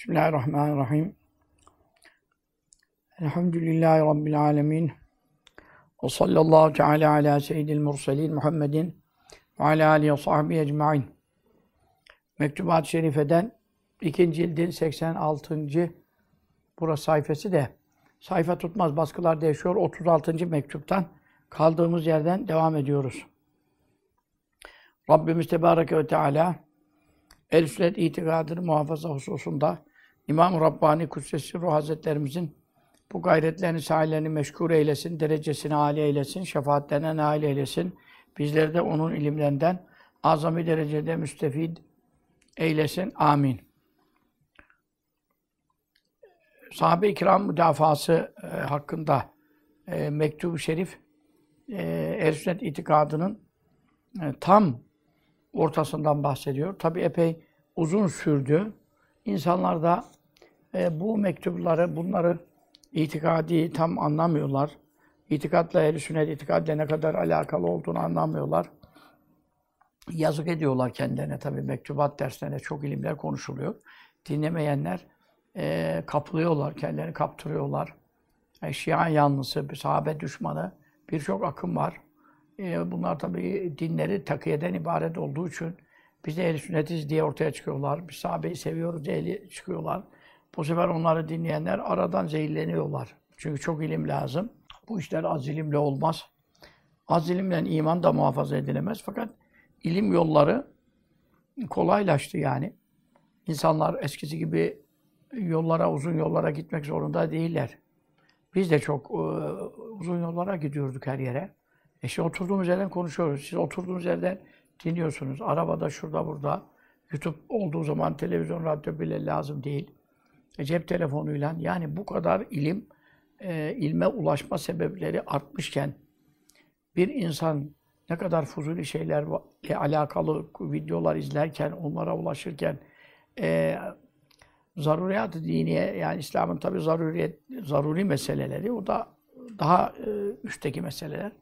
Bismillahirrahmanirrahim. Elhamdülillahi Rabbil alemin. Ve sallallahu teala ala seyyidil murselin Muhammedin ve ala alihi ve sahbihi ecma'in. Mektubat-ı Şerife'den ikinci cildin 86. burası sayfası de sayfa tutmaz baskılar değişiyor. 36. mektuptan kaldığımız yerden devam ediyoruz. Rabbimiz Tebareke ve Teala el sünnet itikadını muhafaza hususunda İmam-ı Rabbani Kudsesi Ruh Hazretlerimizin bu gayretlerini, sahillerini meşgul eylesin, derecesini âli eylesin, şefaatlerine nail eylesin. Bizleri de onun ilimlerinden azami derecede müstefid eylesin. Amin. Sahabe-i kiram müdafası e, hakkında e, mektubu şerif e, el sünnet itikadının e, tam ortasından bahsediyor. Tabi epey uzun sürdü. İnsanlar da e, bu mektupları, bunları itikadi tam anlamıyorlar. İtikatla, ehl sünnet itikadla ne kadar alakalı olduğunu anlamıyorlar. Yazık ediyorlar kendilerine tabii mektubat derslerinde çok ilimler konuşuluyor. Dinlemeyenler e, kapılıyorlar, kendilerini kaptırıyorlar. E, Şia yanlısı, bir sahabe düşmanı birçok akım var. E, bunlar tabii dinleri takiyeden ibaret olduğu için biz de ehl sünnetiz diye ortaya çıkıyorlar. Biz sahabeyi seviyoruz diye çıkıyorlar. Bu sefer onları dinleyenler aradan zehirleniyorlar. Çünkü çok ilim lazım. Bu işler az ilimle olmaz. Az ilimle iman da muhafaza edilemez. Fakat ilim yolları kolaylaştı yani. İnsanlar eskisi gibi yollara, uzun yollara gitmek zorunda değiller. Biz de çok e, uzun yollara gidiyorduk her yere. E şimdi oturduğumuz yerden konuşuyoruz. Siz oturduğunuz yerden dinliyorsunuz. Arabada, şurada, burada. YouTube olduğu zaman televizyon, radyo bile lazım değil. E, cep telefonuyla yani bu kadar ilim, e, ilme ulaşma sebepleri artmışken bir insan ne kadar fuzuli şeylerle alakalı videolar izlerken, onlara ulaşırken e, zaruriyat diniye yani İslam'ın tabi zaruriyet zaruri meseleleri o da daha e, üstteki meseleler.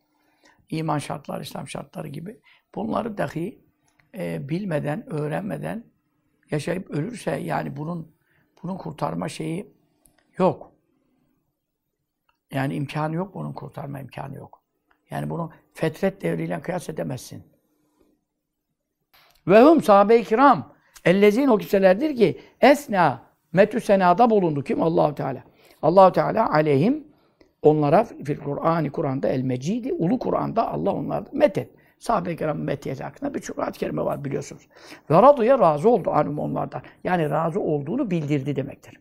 iman şartları, İslam şartları gibi. Bunları dahi e, bilmeden, öğrenmeden yaşayıp ölürse yani bunun bunun kurtarma şeyi yok. Yani imkanı yok bunun kurtarma imkanı yok. Yani bunu fetret devriyle kıyas edemezsin. Ve hum sahabe-i kiram ellezin o kimselerdir ki esna metü senada bulundu kim Allahu Teala. Allahu Teala aleyhim onlara fil Kur'an-ı Kur'an'da el mecidi ulu Kur'an'da Allah onlarda metet. Sahabe-i kiramın metiyeti hakkında birçok ayet kerime var biliyorsunuz. Ve raduya razı oldu anum onlardan. Yani razı olduğunu bildirdi demektir.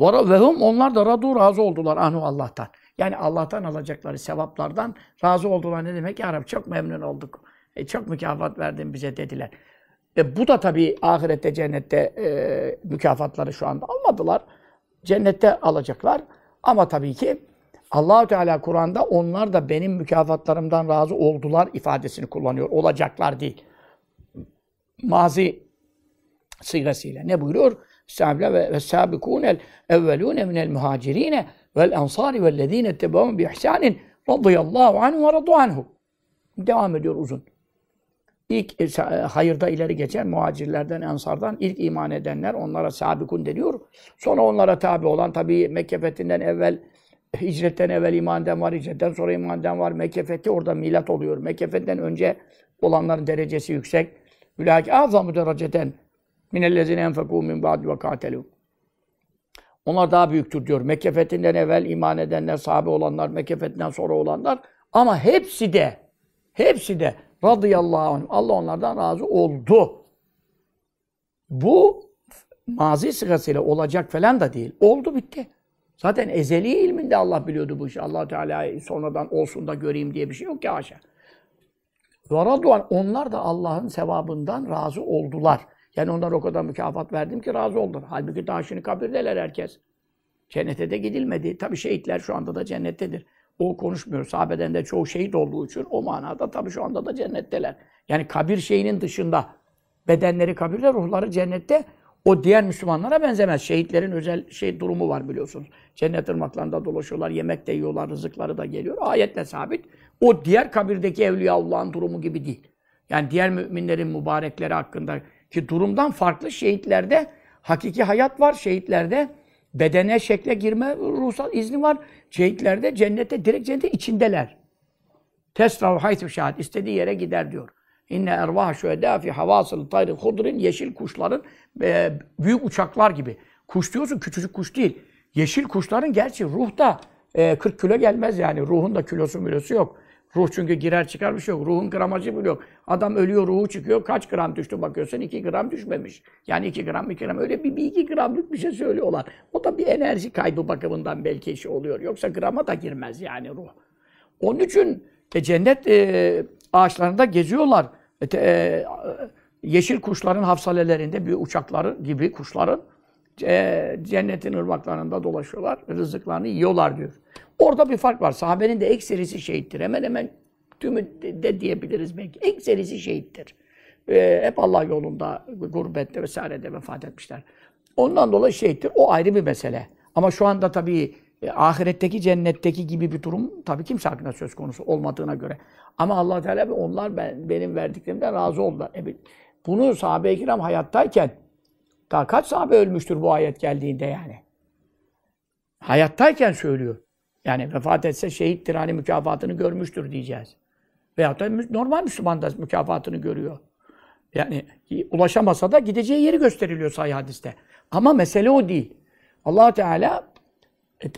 Ve hum onlar da radu razı oldular anu Allah'tan. Yani Allah'tan alacakları sevaplardan razı oldular ne demek? Ya Rabbi çok memnun olduk. E, çok mükafat verdin bize dediler. E, bu da tabii ahirette, cennette e, mükafatları şu anda almadılar. Cennette alacaklar. Ama tabii ki Allahü Teala Kur'an'da onlar da benim mükafatlarımdan razı oldular ifadesini kullanıyor. Olacaklar değil. Mazi sigasıyla. Ne buyuruyor? Sahabeler ve, sabikûnel evvelûne minel muhacirine vel ensari vellezîne ettebâhum bi ihsânin radıyallahu anhu ve radu anhu. Devam ediyor uzun. İlk e, hayırda ileri geçen muhacirlerden, ensardan ilk iman edenler onlara sabikun deniyor. Sonra onlara tabi olan tabi Mekke fethinden evvel hicretten evvel iman var, hicretten sonra iman var. Mekke fethi orada milat oluyor. Mekke önce olanların derecesi yüksek. Ülâki azamü dereceten minellezine enfekû min ba'di ve kâtelû. Onlar daha büyüktür diyor. Mekke fethinden evvel iman edenler, sahabe olanlar, Mekke sonra olanlar. Ama hepsi de, hepsi de radıyallahu anh, Allah onlardan razı oldu. Bu mazi sıgasıyla olacak falan da değil. Oldu bitti. Zaten ezeli ilminde Allah biliyordu bu işi. allah Teala sonradan olsun da göreyim diye bir şey yok ki haşa. Ve raduan, onlar da Allah'ın sevabından razı oldular. Yani onlara o kadar mükafat verdim ki razı oldular. Halbuki daha şimdi kabirdeler herkes. Cennete de gidilmedi. Tabi şehitler şu anda da cennettedir. O konuşmuyor. Sahabeden de çoğu şehit olduğu için o manada tabi şu anda da cennetteler. Yani kabir şeyinin dışında bedenleri kabirde, ruhları cennette. O diğer Müslümanlara benzemez. Şehitlerin özel şey durumu var biliyorsunuz. Cennet ırmaklarında dolaşıyorlar, yemek de yiyorlar, rızıkları da geliyor. Ayetle sabit. O diğer kabirdeki Evliyaullah'ın durumu gibi değil. Yani diğer müminlerin mübarekleri hakkındaki durumdan farklı şehitlerde Hakiki hayat var şehitlerde. Bedene, şekle girme ruhsal izni var. Şehitlerde cennette, direkt cennette içindeler. Tesrav haytü şahit. istediği yere gider diyor. İnne ervah şühedâ fi havasıl tayri hudrin yeşil kuşların e, büyük uçaklar gibi. Kuş diyorsun küçücük kuş değil. Yeşil kuşların gerçi ruh da e, 40 kilo gelmez yani. Ruhun da kilosu milosu yok. Ruh çünkü girer çıkar bir şey yok. Ruhun gramajı bile yok. Adam ölüyor, ruhu çıkıyor. Kaç gram düştü bakıyorsun? 2 gram düşmemiş. Yani 2 gram, 2 gram. Öyle bir, bir 2 gramlık bir şey söylüyorlar. O da bir enerji kaybı bakımından belki işi oluyor. Yoksa grama da girmez yani ruh. Onun için e, cennet e, ağaçlarında geziyorlar. E, e, yeşil kuşların hafsalelerinde bir uçakları gibi kuşların e, cennetin ırmaklarında dolaşıyorlar. Rızıklarını yiyorlar diyor. Orada bir fark var. Sahabenin de ekserisi şehittir. Hemen hemen tümü de diyebiliriz belki. Ekserisi şehittir. E, hep Allah yolunda, gurbette vesairede vefat etmişler. Ondan dolayı şehittir. O ayrı bir mesele. Ama şu anda tabii e, ahiretteki cennetteki gibi bir durum tabii kimse hakkında söz konusu olmadığına göre. Ama Allah Teala onlar ben, benim verdiklerimden razı oldular. E, bunu sahabe-i kiram hayattayken daha kaç sahabe ölmüştür bu ayet geldiğinde yani? Hayattayken söylüyor. Yani vefat etse şehittir hani mükafatını görmüştür diyeceğiz. Veyahut da normal Müslüman da mükafatını görüyor. Yani ulaşamasa da gideceği yeri gösteriliyor sahih hadiste. Ama mesele o değil. allah Teala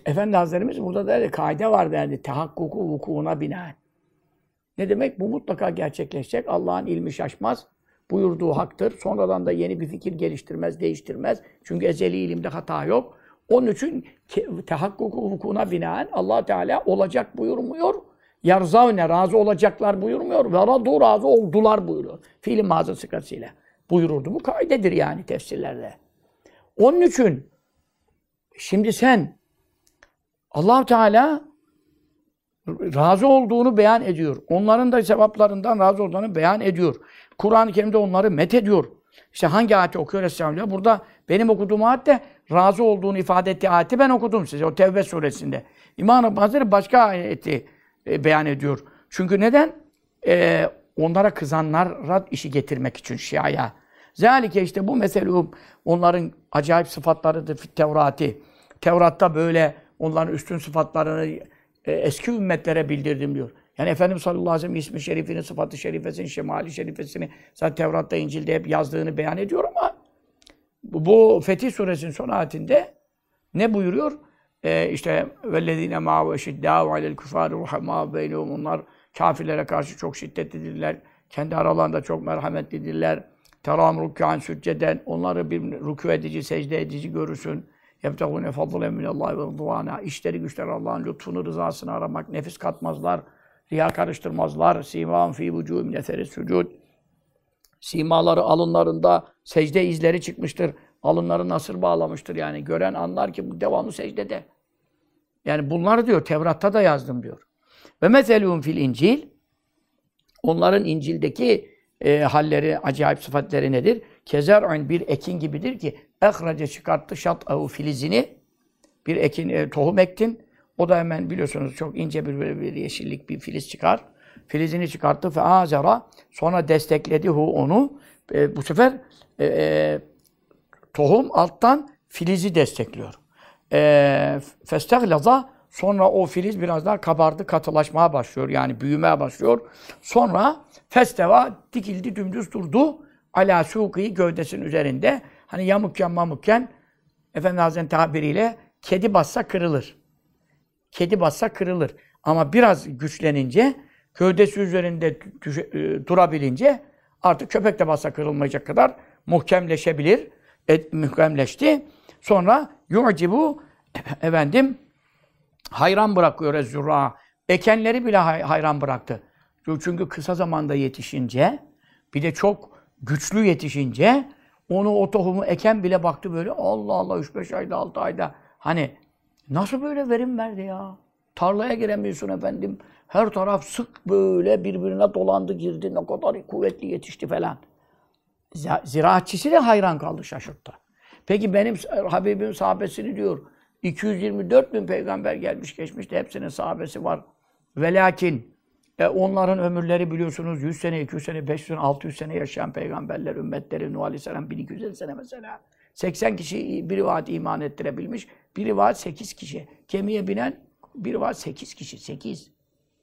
Efendi Hazretlerimiz burada derdi, kaide var derdi. Tehakkuku vukuuna binaen. Ne demek? Bu mutlaka gerçekleşecek. Allah'ın ilmi şaşmaz. Buyurduğu haktır. Sonradan da yeni bir fikir geliştirmez, değiştirmez. Çünkü ezeli ilimde hata yok. Onun için tehakkuku vukuuna binaen allah Teala olacak buyurmuyor. Yarzavne razı olacaklar buyurmuyor. Ve radu razı oldular buyuruyor. Fiilin mazı sıkasıyla. Buyururdu. Bu kaidedir yani tefsirlerde. Onun için şimdi sen allah Teala razı olduğunu beyan ediyor. Onların da sevaplarından razı olduğunu beyan ediyor. Kur'an-ı Kerim'de onları met ediyor. İşte hangi ayeti okuyor Estağfirullah? Burada benim okuduğum ayet de razı olduğunu ifade ettiği ayeti ben okudum size. O Tevbe suresinde. İmam Rabbani Hazretleri başka ayeti e, beyan ediyor. Çünkü neden? E, onlara kızanlara işi getirmek için Şia'ya. Zalike işte bu meselum onların acayip sıfatlarıdır Tevrati. Tevrat'ta böyle onların üstün sıfatlarını e, eski ümmetlere bildirdim diyor. Yani Efendimiz sallallahu aleyhi ve sellem ismi şerifini, sıfatı şerifesini, şemali şerifesini zaten Tevrat'ta, İncil'de hep yazdığını beyan ediyor ama bu, bu Fetih suresinin son ayetinde ne buyuruyor? Ee, işte vellezine ma'u eşiddâhu alel küfâri ruhamâ beynehum onlar kafirlere karşı çok şiddetlidirler. Kendi aralarında çok merhametlidirler. Teram rükûan sücceden onları bir rükû edici, secde edici görürsün. يَبْتَغُونَ فَضْلًا مِنَ اللّٰهِ وَرْضُوَانَا İşleri güçler Allah'ın lütfunu, rızasını aramak, nefis katmazlar, riya karıştırmazlar. Simâhum fî vücûhim neferi sucud. Simaları alınlarında secde izleri çıkmıştır. Alınları nasır bağlamıştır yani. Gören anlar ki bu devamlı secdede. Yani bunları diyor Tevrat'ta da yazdım diyor. Ve meselûhum fil İncil. Onların İncil'deki e, halleri, acayip sıfatları nedir? Kezer'un bir ekin gibidir ki ehrace çıkarttı şat'ahu filizini. Bir ekin, e, tohum ektin. O da hemen biliyorsunuz çok ince bir, böyle bir yeşillik bir filiz çıkar. Filizini çıkarttı fe azara. Sonra destekledi hu onu. E, bu sefer e, e, tohum alttan filizi destekliyor. E, festaglaza sonra o filiz biraz daha kabardı, katılaşmaya başlıyor. Yani büyümeye başlıyor. Sonra festeva dikildi, dümdüz durdu. Ala suki gövdesinin üzerinde. Hani yamukken mamukken Efendi Hazretleri'nin tabiriyle kedi bassa kırılır. Kedi bassa kırılır. Ama biraz güçlenince, gövdesi üzerinde e, durabilince artık köpek de bassa kırılmayacak kadar muhkemleşebilir. Et, muhkemleşti. Sonra yu'cibu efendim hayran bırakıyor ezzurra. Ekenleri bile hayran bıraktı. Çünkü kısa zamanda yetişince, bir de çok güçlü yetişince onu o tohumu eken bile baktı böyle Allah Allah 3-5 ayda 6 ayda hani nasıl böyle verim verdi ya? Tarlaya giremiyorsun efendim. Her taraf sık böyle birbirine dolandı girdi. Ne kadar kuvvetli yetişti falan. Ziraatçisi de hayran kaldı şaşırttı. Peki benim Habibim sahabesini diyor. 224 bin peygamber gelmiş geçmiş de hepsinin sahabesi var. Ve lakin e, onların ömürleri biliyorsunuz 100 sene, 200 sene, 500 sene, 600 sene yaşayan peygamberler, ümmetleri Nuh Aleyhisselam 1250 sene mesela. 80 kişi bir rivayet iman ettirebilmiş. Bir rivayet 8 kişi. Gemiye binen bir rivayet 8 kişi. 8.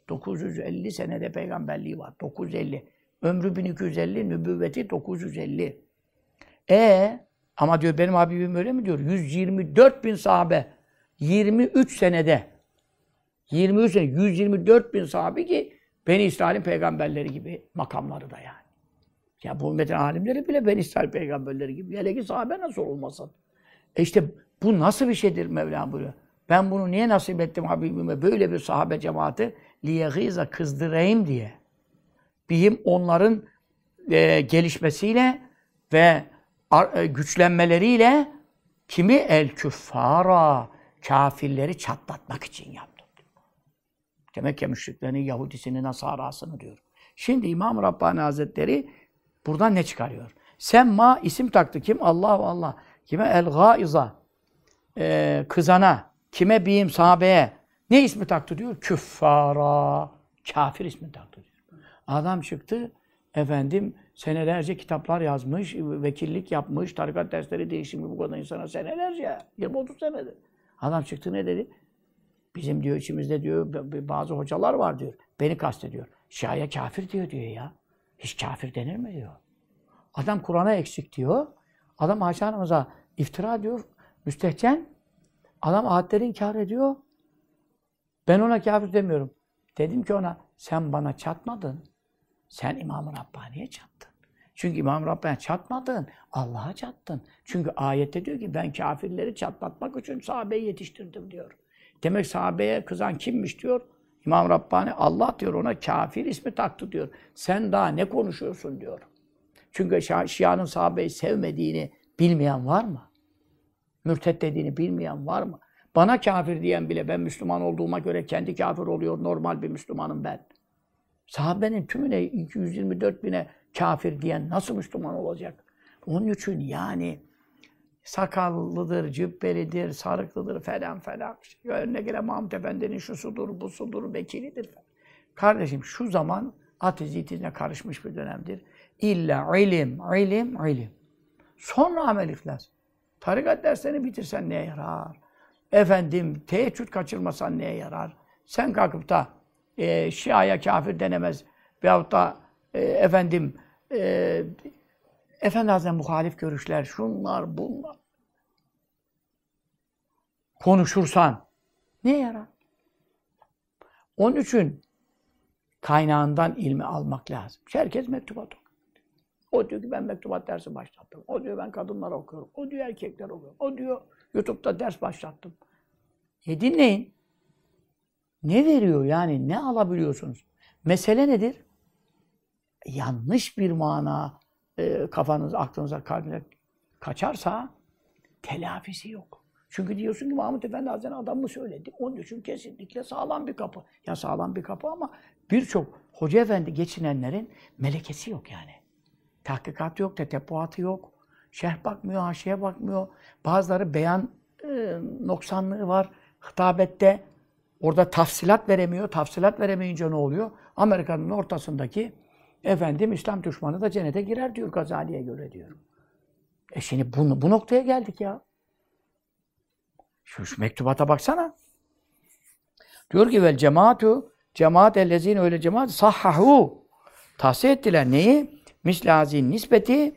950 senede peygamberliği var. 950. Ömrü 1250, nübüvveti 950. E ama diyor benim Habibim öyle mi diyor? 124 bin sahabe 23 senede 23 sene 124 bin sahabe ki Beni İsrail'in peygamberleri gibi makamları da yani. Ya bu ümmetin alimleri bile Ben İsrail peygamberleri gibi. Hele ki sahabe nasıl olmasın? E işte bu nasıl bir şeydir Mevlam buyuruyor. Ben bunu niye nasip ettim Habibime? Böyle bir sahabe cemaati liyegiza kızdırayım diye. Bihim onların e, gelişmesiyle ve e, güçlenmeleriyle kimi el küffara kafirleri çatlatmak için yaptım. Demek ki müşriklerin Yahudisini, Nasarasını diyor. Şimdi İmam Rabbani Hazretleri buradan ne çıkarıyor? Semma isim taktı kim? Allah Allah. Kime? El gaiza. Ee, kızana. Kime? Biyim sahabeye. Ne ismi taktı diyor? Küffara. Kafir ismi taktı diyor. Adam çıktı. Efendim senelerce kitaplar yazmış, vekillik yapmış, tarikat dersleri değişimi bu kadar insana senelerce, 20-30 senedir. Adam çıktı ne dedi? Bizim diyor içimizde diyor bazı hocalar var diyor. Beni kastediyor. Şia'ya kafir diyor diyor ya. Hiç kafir denir mi diyor. Adam Kur'an'a eksik diyor. Adam Ayşe iftira diyor. Müstehcen. Adam ayetleri inkar ediyor. Ben ona kafir demiyorum. Dedim ki ona sen bana çatmadın. Sen İmam-ı Rabbani'ye çattın. Çünkü İmam Rabbani'ye çatmadın. Allah'a çattın. Çünkü ayette diyor ki ben kafirleri çatlatmak için sahabeyi yetiştirdim diyor. Demek sahabeye kızan kimmiş diyor. İmam Rabbani Allah diyor ona kafir ismi taktı diyor. Sen daha ne konuşuyorsun diyor. Çünkü Şia'nın sahabeyi sevmediğini bilmeyen var mı? Mürtet dediğini bilmeyen var mı? Bana kafir diyen bile ben Müslüman olduğuma göre kendi kafir oluyor. Normal bir Müslümanım ben. Sahabenin tümüne 224 bine kafir diyen nasıl Müslüman olacak? Onun için yani sakallıdır, cübbelidir, sarıklıdır falan falan. İşte önüne gelen Mahmut Efendi'nin şu sudur, bu sudur, vekilidir. Kardeşim şu zaman ateist itizine karışmış bir dönemdir. İlla ilim, ilim, ilim. Sonra amel ihlas. Tarikat derslerini bitirsen neye yarar? Efendim teheccüd kaçırmasan neye yarar? Sen kalkıp da e, Şia'ya kafir denemez veyahut da e, efendim e, Efendi Hazretleri muhalif görüşler, şunlar, bunlar. Konuşursan ne yarar? Onun için kaynağından ilmi almak lazım. Herkes mektubat okuyor. O diyor ki ben mektubat dersi başlattım. O diyor ben kadınlar okuyorum. O diyor erkekler okuyor. O diyor YouTube'da ders başlattım. E dinleyin. Ne veriyor yani? Ne alabiliyorsunuz? Mesele nedir? Yanlış bir mana e, kafanız, aklınıza, kalbine kaçarsa telafisi yok. Çünkü diyorsun ki Mahmut Efendi Hazretleri adam mı söyledi? Onun için kesinlikle sağlam bir kapı. Ya sağlam bir kapı ama birçok Hoca Efendi geçinenlerin melekesi yok yani. Tahkikat yok, tetebbuatı yok. Şerh bakmıyor, haşiye bakmıyor. Bazıları beyan e, noksanlığı var. Hitabette orada tafsilat veremiyor. Tafsilat veremeyince ne oluyor? Amerika'nın ortasındaki Efendim İslam düşmanı da cennete girer diyor Gazali'ye göre diyor. E şimdi bu, bu noktaya geldik ya. Şu, şu mektubata baksana. Diyor ki vel cemaatu cemaat ellezine öyle cemaat sahhahu tahsih ettiler neyi? Mislazin nispeti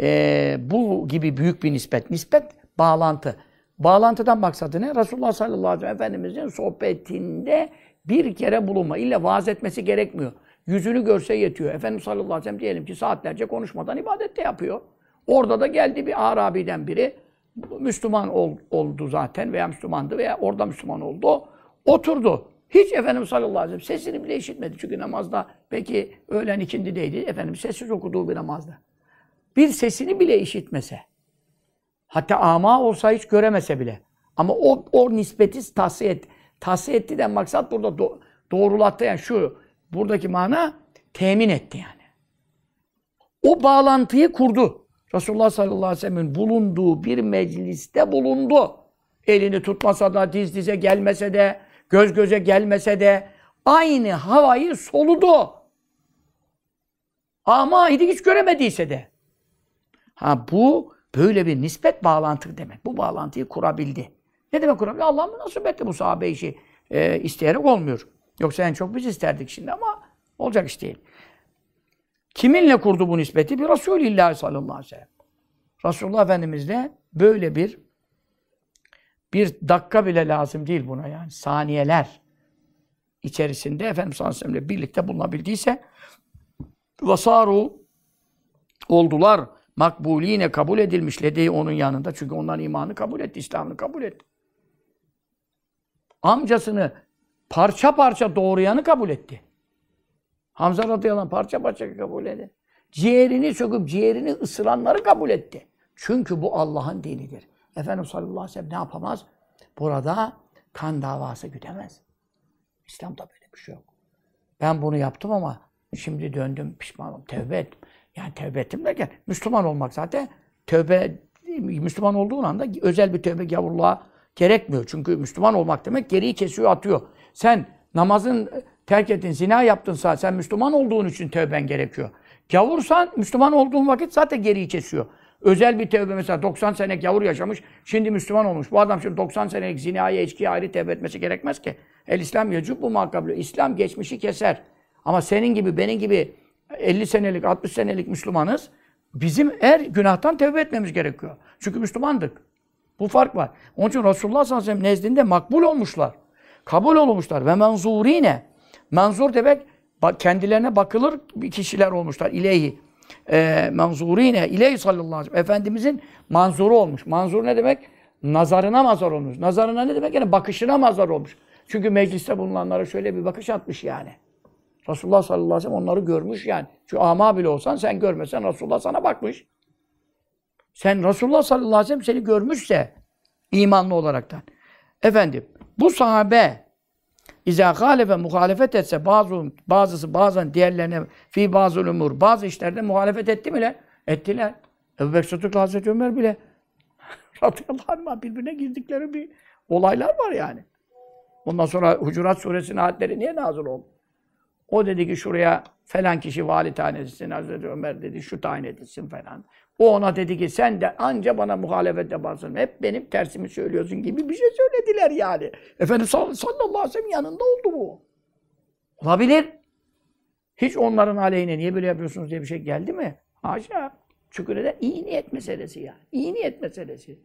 e, bu gibi büyük bir nispet. Nispet bağlantı. Bağlantıdan maksadı ne? Resulullah sallallahu aleyhi ve sellem Efendimizin sohbetinde bir kere bulunma. İlla vaaz etmesi gerekmiyor. Yüzünü görse yetiyor. Efendimiz sallallahu aleyhi ve sellem diyelim ki saatlerce konuşmadan ibadet de yapıyor. Orada da geldi bir Arabi'den biri. Müslüman ol, oldu zaten veya Müslümandı veya orada Müslüman oldu. Oturdu. Hiç Efendimiz sallallahu aleyhi ve sellem sesini bile işitmedi. Çünkü namazda peki öğlen ikindideydi. Efendimiz sessiz okuduğu bir namazda. Bir sesini bile işitmese. Hatta ama olsa hiç göremese bile. Ama o, o nispeti tahsiye etti. Tahsiye etti maksat burada do, doğrulattı yani şu Buradaki mana temin etti yani. O bağlantıyı kurdu. Resulullah sallallahu aleyhi ve sellem'in bulunduğu bir mecliste bulundu. Elini tutmasa da, diz dize gelmese de, göz göze gelmese de aynı havayı soludu. Ama hiç göremediyse de. Ha bu Böyle bir nispet bağlantı demek. Bu bağlantıyı kurabildi. Ne demek kurabildi? Allah'ın nasip etti bu sahabe işi. E, isteyerek olmuyor. Yoksa en çok biz isterdik şimdi ama olacak iş değil. Kiminle kurdu bu nispeti? Bir Resulullah sallallahu aleyhi ve sellem. Resulullah Efendimizle böyle bir bir dakika bile lazım değil buna yani. Saniyeler içerisinde Efendimiz sallallahu aleyhi ve birlikte bulunabildiyse vasaru oldular. Makbuline kabul edilmiş ledeyi onun yanında. Çünkü onların imanı kabul etti, İslam'ını kabul etti. Amcasını parça parça doğrayanı kabul etti. Hamza radıyallahu anh parça parça kabul etti. Ciğerini söküp ciğerini ısıranları kabul etti. Çünkü bu Allah'ın dinidir. Efendimiz sallallahu aleyhi ve sellem ne yapamaz? Burada kan davası güdemez. İslam'da böyle bir şey yok. Ben bunu yaptım ama şimdi döndüm pişmanım, tevbe ettim. Yani tevbe ettim derken Müslüman olmak zaten tövbe Müslüman olduğun anda özel bir tövbe gavurluğa gerekmiyor. Çünkü Müslüman olmak demek geriyi kesiyor, atıyor. Sen namazın terk ettin, zina yaptınsa sen Müslüman olduğun için tövben gerekiyor. Gavursan Müslüman olduğun vakit zaten geriyi kesiyor. Özel bir tövbe mesela 90 sene gavur yaşamış, şimdi Müslüman olmuş. Bu adam şimdi 90 senelik zinaya, içkiye ayrı tevbe etmesi gerekmez ki. El İslam yecub bu makablu. İslam geçmişi keser. Ama senin gibi, benim gibi 50 senelik, 60 senelik Müslümanız. Bizim her günahtan tevbe etmemiz gerekiyor. Çünkü Müslümandık. Bu fark var. Onun için Resulullah sallallahu aleyhi ve sellem nezdinde makbul olmuşlar. Kabul olmuşlar. Ve menzurine. Menzur demek kendilerine bakılır kişiler olmuşlar. İleyhi. E, menzurine. İleyhi sallallahu aleyhi ve sellem. Efendimizin manzuru olmuş. Manzur ne demek? Nazarına mazar olmuş. Nazarına ne demek? Yani bakışına mazar olmuş. Çünkü mecliste bulunanlara şöyle bir bakış atmış yani. Resulullah sallallahu aleyhi ve sellem onları görmüş yani. Şu ama bile olsan sen görmesen Resulullah sana bakmış. Sen Resulullah sallallahu aleyhi ve sellem seni görmüşse imanlı olaraktan. Efendim bu sahabe İzâ ve muhalefet etse bazı bazısı bazen diğerlerine fi bazı umur bazı işlerde muhalefet etti mi le? Ettiler. Ebu Bekir Sıddık'la Hazreti Ömer bile radıyallahu anh birbirine girdikleri bir olaylar var yani. Ondan sonra Hucurat suresinin ayetleri niye nazır oldu? O dedi ki şuraya falan kişi vali tayin edilsin. Hazreti Ömer dedi şu tayin edilsin falan. O ona dedi ki sen de anca bana muhalefet yaparsın. Hep benim tersimi söylüyorsun gibi bir şey söylediler yani. Efendimiz sallallahu aleyhi ve sellem yanında oldu bu. Olabilir. Hiç onların aleyhine niye böyle yapıyorsunuz diye bir şey geldi mi? Haşa. Çünkü neden? İyi niyet meselesi yani. İyi niyet meselesi.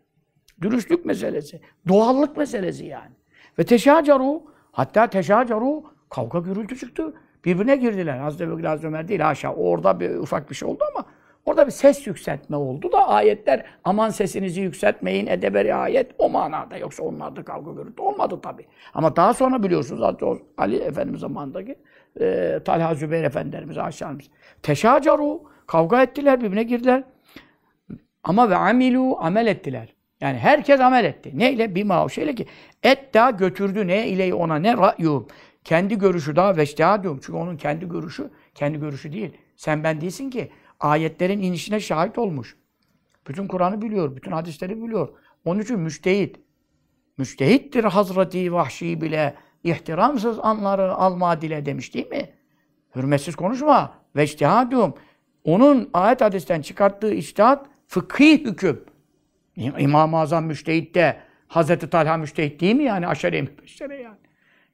Dürüstlük meselesi. Doğallık meselesi yani. Ve teşacaru hatta teşacaru kavga gürültü çıktı. Birbirine girdiler. Hazreti Bekir, Hazreti Ömer değil haşa. Orada bir ufak bir şey oldu ama orada bir ses yükseltme oldu da ayetler aman sesinizi yükseltmeyin edeberi ayet o manada. Yoksa onlarda kavga gürültü olmadı tabi. Ama daha sonra biliyorsunuz Ali Efendimiz zamanındaki e, Talha Zübeyir Efendilerimiz aşağımız. Teşacaru kavga ettiler birbirine girdiler. Ama ve amilu amel ettiler. Yani herkes amel etti. Neyle? Bir şeyle ki et daha götürdü ne ile ona ne ra'yu kendi görüşü daha veçtihadum. Çünkü onun kendi görüşü, kendi görüşü değil. Sen ben değilsin ki. Ayetlerin inişine şahit olmuş. Bütün Kur'an'ı biliyor, bütün hadisleri biliyor. Onun için müştehit. Müştehittir Hazreti Vahşi bile. ihtiramsız anları alma dile demiş değil mi? Hürmetsiz konuşma. Veçtihadum. Onun ayet hadisten çıkarttığı içtihat fıkhi hüküm. İmam-ı Azam müştehit de Hazreti Talha müştehit değil mi yani? Aşere-i yani.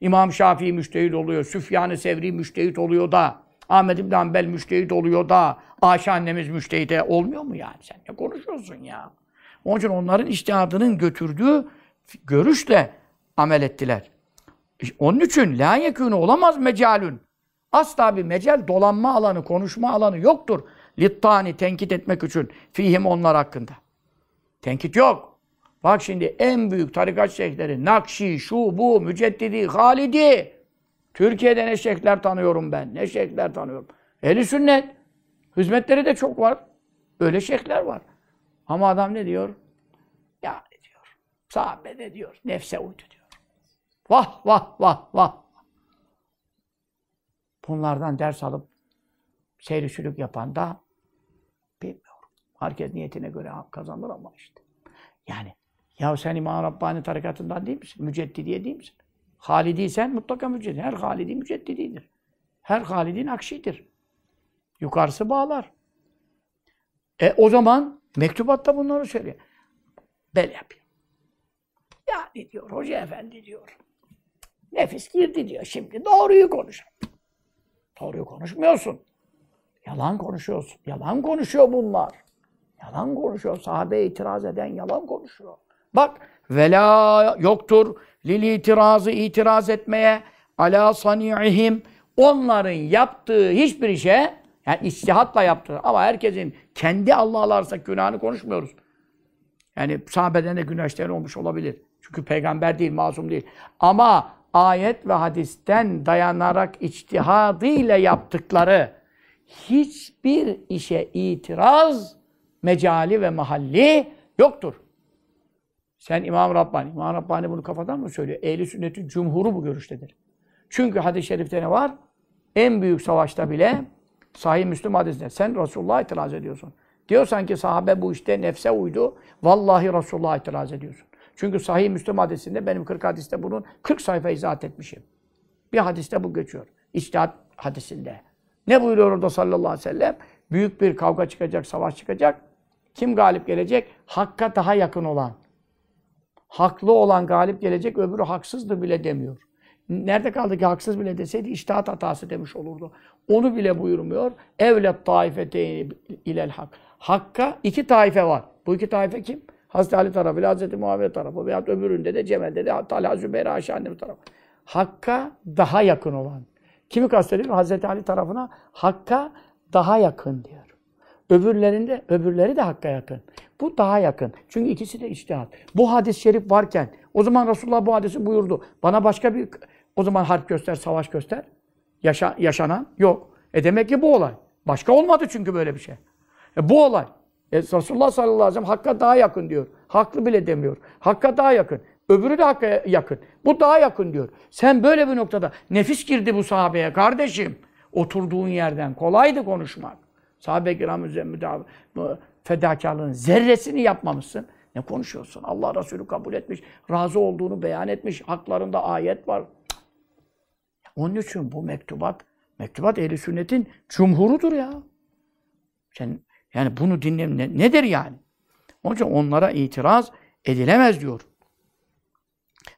İmam Şafii müştehit oluyor, Süfyan-ı Sevri müştehit oluyor da, Ahmed İbn Hanbel müştehit oluyor da, Ayşe annemiz müştehit olmuyor mu yani? Sen ne konuşuyorsun ya? Onun için onların iştihadının götürdüğü görüşle amel ettiler. Onun için la yekûnü olamaz mecalün. Asla bir mecal, dolanma alanı, konuşma alanı yoktur. Littani tenkit etmek için fihim onlar hakkında. Tenkit yok. Bak şimdi en büyük tarikat şeyhleri Nakşi, şu, bu, Müceddidi, Halidi. Türkiye'de ne şeyhler tanıyorum ben. Ne şeyhler tanıyorum. Ehli sünnet. Hizmetleri de çok var. Öyle şeyhler var. Ama adam ne diyor? Ya diyor? Sahabe ne diyor? Nefse uydu diyor. Vah vah vah vah. Bunlardan ders alıp seyri yapan da bilmiyorum. Herkes niyetine göre kazanır ama işte. Yani ya sen İmam Rabbani tarikatından değil misin? Müceddidiye değil misin? Halidiysen mutlaka müceddidi. Her Halidi müceddididir. Her Halidi nakşidir. Yukarısı bağlar. E o zaman Mektubatta bunları söylüyor. Böyle yapıyor. Yani diyor hoca efendi diyor. Nefis girdi diyor şimdi. Doğruyu konuş. Doğruyu konuşmuyorsun. Yalan konuşuyorsun. Yalan konuşuyor bunlar. Yalan konuşuyor. Sahabe itiraz eden yalan konuşuyor. Bak vela yoktur. Lil itirazı itiraz etmeye ala sani'ihim onların yaptığı hiçbir işe yani içtihatla yaptığı ama herkesin kendi Allah'la arasındaki günahını konuşmuyoruz. Yani sahabeden de günah işleyen olmuş olabilir. Çünkü peygamber değil, masum değil. Ama ayet ve hadisten dayanarak içtihadıyla yaptıkları hiçbir işe itiraz mecali ve mahalli yoktur. Sen İmam Rabbani, İmam Rabbani bunu kafadan mı söylüyor? Ehli sünnetin cumhuru bu görüştedir. Çünkü hadis-i şerifte ne var? En büyük savaşta bile Sahih Müslüm hadisinde sen Resulullah'a itiraz ediyorsun. Diyorsan ki sahabe bu işte nefse uydu. Vallahi Resulullah'a itiraz ediyorsun. Çünkü Sahih Müslüm hadisinde benim 40 hadiste bunun 40 sayfa izahat etmişim. Bir hadiste bu geçiyor. İçtihat hadisinde. Ne buyuruyor orada sallallahu aleyhi ve sellem? Büyük bir kavga çıkacak, savaş çıkacak. Kim galip gelecek? Hakka daha yakın olan. Haklı olan galip gelecek, öbürü haksızdı bile demiyor. Nerede kaldı ki haksız bile deseydi iştihat hatası demiş olurdu. Onu bile buyurmuyor. Evlet taifeteyni ilel hak. Hakka iki taife var. Bu iki taife kim? Hazreti Ali tarafı Hazreti Muhammed tarafı veya öbüründe de Cemal'de de Talha Zübeyir Ayşe annem tarafı. Hakka daha yakın olan. Kimi kastediyor? Hazreti Ali tarafına Hakka daha yakın diyor. Öbürlerinde, öbürleri de Hakk'a yakın. Bu daha yakın. Çünkü ikisi de içtihat. Bu hadis-i şerif varken, o zaman Resulullah bu hadisi buyurdu. Bana başka bir, o zaman harp göster, savaş göster. Yaşa, yaşanan yok. E demek ki bu olay. Başka olmadı çünkü böyle bir şey. E bu olay. E Resulullah sallallahu aleyhi ve sellem Hakk'a daha yakın diyor. Haklı bile demiyor. Hakka daha yakın. Öbürü de Hakk'a yakın. Bu daha yakın diyor. Sen böyle bir noktada nefis girdi bu sahabeye kardeşim. Oturduğun yerden kolaydı konuşmak. Sahabe-i kiram fedakarlığın zerresini yapmamışsın. Ne konuşuyorsun? Allah Resulü kabul etmiş, razı olduğunu beyan etmiş, haklarında ayet var. Onun için bu mektubat, mektubat ehli sünnetin cumhurudur ya. Sen, yani bunu dinlem ne, nedir yani? Onun için onlara itiraz edilemez diyor.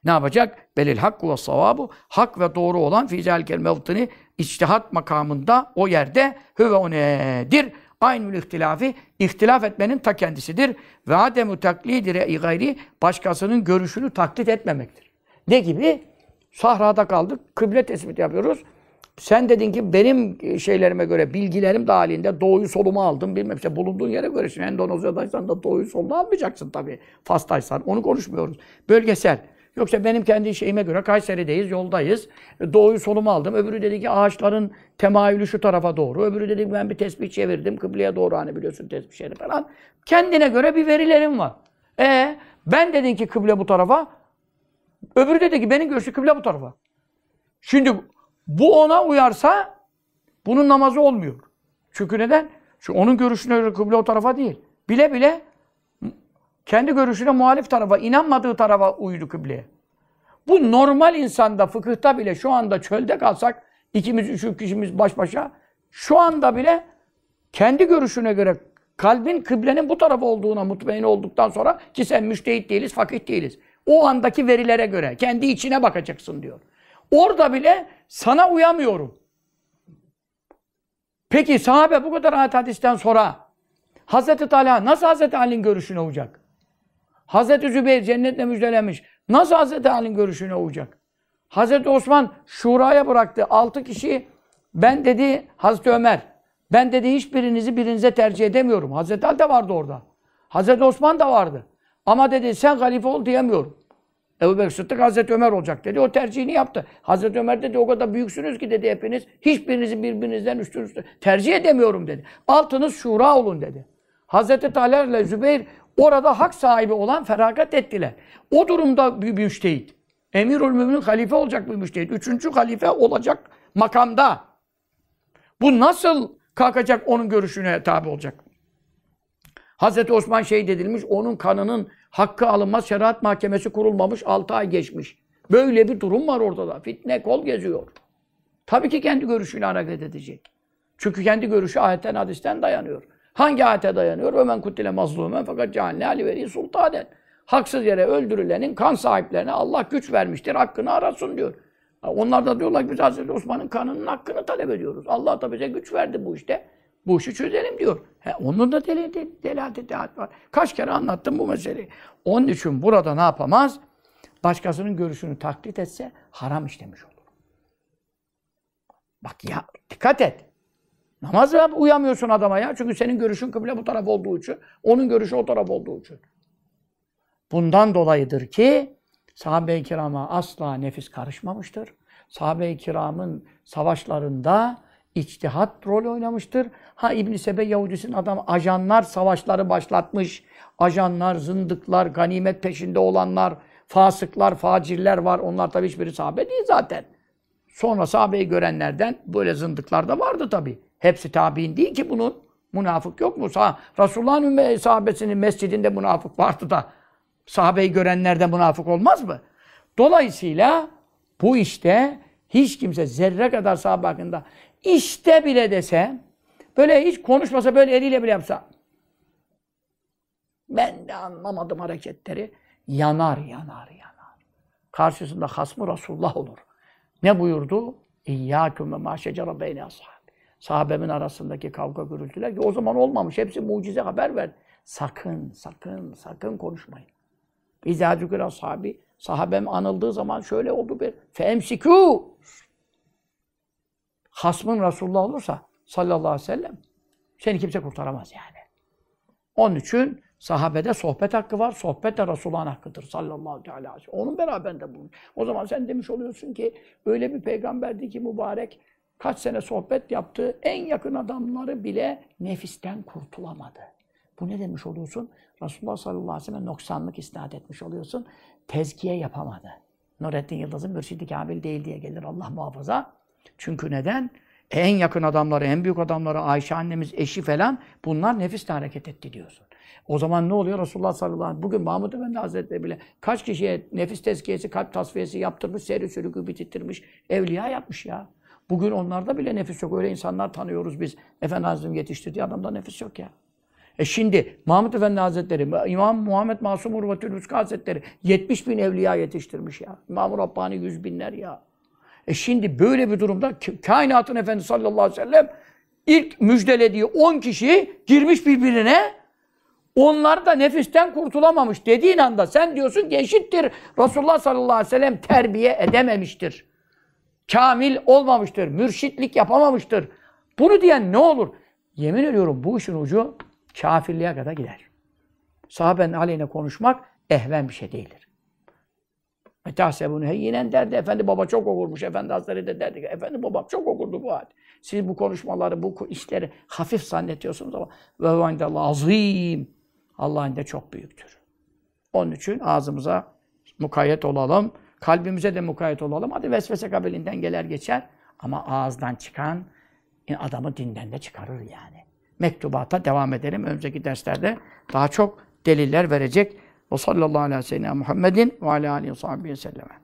Ne yapacak? Belil hakku ve savabu. Hak ve doğru olan fizel mevtini içtihat makamında o yerde hüve o nedir? Aynül ihtilafi, ihtilaf etmenin ta kendisidir. Ve ademu taklidi re'i gayri, başkasının görüşünü taklit etmemektir. Ne gibi? Sahrada kaldık, kıble tespit yapıyoruz. Sen dedin ki benim şeylerime göre, bilgilerim dahilinde doğuyu solumu aldım. Bilmem işte bulunduğun yere göre. Şimdi Endonezya'daysan da doğuyu solunu almayacaksın tabii. Fas'taysan. Onu konuşmuyoruz. Bölgesel. Yoksa benim kendi şeyime göre Kayseri'deyiz, yoldayız. Doğuyu solumu aldım. Öbürü dedi ki ağaçların temayülü şu tarafa doğru. Öbürü dedi ki ben bir tespih çevirdim. Kıbleye doğru hani biliyorsun tespihleri falan. Kendine göre bir verilerim var. E ben dedin ki kıble bu tarafa. Öbürü dedi ki benim görüşü kıble bu tarafa. Şimdi bu ona uyarsa bunun namazı olmuyor. Çünkü neden? Çünkü onun görüşüne göre kıble o tarafa değil. Bile bile kendi görüşüne muhalif tarafa, inanmadığı tarafa uydu kıbleye. Bu normal insanda, fıkıhta bile şu anda çölde kalsak, ikimiz, üç kişimiz baş başa, şu anda bile kendi görüşüne göre kalbin kıblenin bu tarafa olduğuna mutmain olduktan sonra ki sen müştehit değiliz, fakih değiliz. O andaki verilere göre kendi içine bakacaksın diyor. Orada bile sana uyamıyorum. Peki sahabe bu kadar ayet hadisten sonra Hazreti Talha nasıl Hazreti Ali'nin görüşüne uyacak? Hazreti Zübeyir cennetle müjdelemiş. Nasıl Hazreti Ali'nin görüşüne uyacak? Hazreti Osman şuraya bıraktı. Altı kişi ben dedi Hazreti Ömer. Ben dedi hiçbirinizi birinize tercih edemiyorum. Hazreti Ali de vardı orada. Hazreti Osman da vardı. Ama dedi sen halife ol diyemiyorum. Ebu Bekir Sıddık Hazreti Ömer olacak dedi. O tercihini yaptı. Hazreti Ömer dedi o kadar büyüksünüz ki dedi hepiniz. Hiçbirinizi birbirinizden üstün tercih edemiyorum dedi. Altınız şura olun dedi. Hazreti Talha ile Zübeyir orada hak sahibi olan feragat ettiler. O durumda bir müştehit. Emirül Müminin halife olacak bir müştehit. Üçüncü halife olacak makamda. Bu nasıl kalkacak onun görüşüne tabi olacak? Hazreti Osman şehit edilmiş, onun kanının hakkı alınmaz, şeriat mahkemesi kurulmamış, 6 ay geçmiş. Böyle bir durum var ortada. Fitne kol geziyor. Tabii ki kendi görüşüyle hareket edecek. Çünkü kendi görüşü ayetten, hadisten dayanıyor. Hangi ayete dayanıyor? Ömen kutile mazlumen fakat cealne ali veri sultanen. Haksız yere öldürülenin kan sahiplerine Allah güç vermiştir. Hakkını arasın diyor. Onlar da diyorlar ki biz Hazreti Osman'ın kanının hakkını talep ediyoruz. Allah da bize güç verdi bu işte. Bu işi çözelim diyor. He, onun da deli, deli, delalet var. Kaç kere anlattım bu meseleyi. Onun için burada ne yapamaz? Başkasının görüşünü taklit etse haram işlemiş olur. Bak ya dikkat et. Namaz uyamıyorsun adama ya. Çünkü senin görüşün kıble bu taraf olduğu için. Onun görüşü o taraf olduğu için. Bundan dolayıdır ki sahabe-i kirama asla nefis karışmamıştır. Sahabe-i kiramın savaşlarında içtihat rol oynamıştır. Ha İbn Sebe Yahudisinin adam ajanlar savaşları başlatmış. Ajanlar, zındıklar, ganimet peşinde olanlar, fasıklar, facirler var. Onlar tabii hiçbiri sahabe değil zaten. Sonra sahabeyi görenlerden böyle zındıklar da vardı tabii. Hepsi tabi'in değil ki bunun. Münafık yok mu? Sah Resulullah'ın sahabesinin mescidinde münafık vardı da sahabeyi görenlerden münafık olmaz mı? Dolayısıyla bu işte hiç kimse zerre kadar sahabe hakkında işte bile dese, böyle hiç konuşmasa, böyle eliyle bile yapsa, ben de anlamadım hareketleri, yanar, yanar, yanar. Karşısında hasmı Resulullah olur. Ne buyurdu? İyyâküm ve mâ şecere beyne ashab. Sahabemin arasındaki kavga gürültüler ki o zaman olmamış. Hepsi mucize haber ver. Sakın, sakın, sakın konuşmayın. İzâ zükür ashabi. Sahabem anıldığı zaman şöyle oldu bir. Femsikû. Hasmın Resulullah olursa sallallahu aleyhi ve sellem seni kimse kurtaramaz yani. Onun için sahabede sohbet hakkı var. Sohbet de Resulullah'ın hakkıdır sallallahu aleyhi ve sellem. Onun beraberinde bulun. O zaman sen demiş oluyorsun ki öyle bir peygamberdi ki mübarek kaç sene sohbet yaptı. En yakın adamları bile nefisten kurtulamadı. Bu ne demiş oluyorsun? Resulullah sallallahu aleyhi ve sellem noksanlık isnat etmiş oluyorsun. Tezkiye yapamadı. Nurettin Yıldız'ın mürşidi kamil değil diye gelir Allah muhafaza. Çünkü neden? En yakın adamları, en büyük adamları, Ayşe annemiz, eşi falan bunlar nefisle hareket etti diyorsun. O zaman ne oluyor? Resulullah sallallahu aleyhi ve sellem bugün Mahmud Efendi Hazretleri bile kaç kişiye nefis tezkiyesi, kalp tasfiyesi yaptırmış, seyri sülükü bitirtmiş, evliya yapmış ya. Bugün onlarda bile nefis yok. Öyle insanlar tanıyoruz biz. Efendi Hazretleri yetiştirdiği adamda nefis yok ya. E şimdi Mahmud Efendi Hazretleri, İmam Muhammed Masum Urvetül Rüzgâ Hazretleri 70 bin evliya yetiştirmiş ya. İmam-ı Rabbani yüz binler ya. E şimdi böyle bir durumda kainatın efendi sallallahu aleyhi ve sellem ilk müjdelediği 10 kişi girmiş birbirine onlar da nefisten kurtulamamış dediğin anda sen diyorsun ki eşittir. Resulullah sallallahu aleyhi ve sellem terbiye edememiştir. Kamil olmamıştır. Mürşitlik yapamamıştır. Bunu diyen ne olur? Yemin ediyorum bu işin ucu kafirliğe kadar gider. Sahabenin aleyhine konuşmak ehven bir şey değildir. Metahsebunu heyyinen derdi. Efendi baba çok okurmuş. Efendi Hazretleri de derdi efendi babam çok okurdu bu hadis. Siz bu konuşmaları, bu işleri hafif zannetiyorsunuz ama ve azim. Allah'ın da çok büyüktür. Onun için ağzımıza mukayyet olalım. Kalbimize de mukayyet olalım. Hadi vesvese kabilinden gelir geçer. Ama ağızdan çıkan adamı dinden de çıkarır yani. Mektubata devam edelim. Önümüzdeki derslerde daha çok deliller verecek. Ve sallallahu aleyhi ve sellem Muhammedin ve aleyhi ve sellem.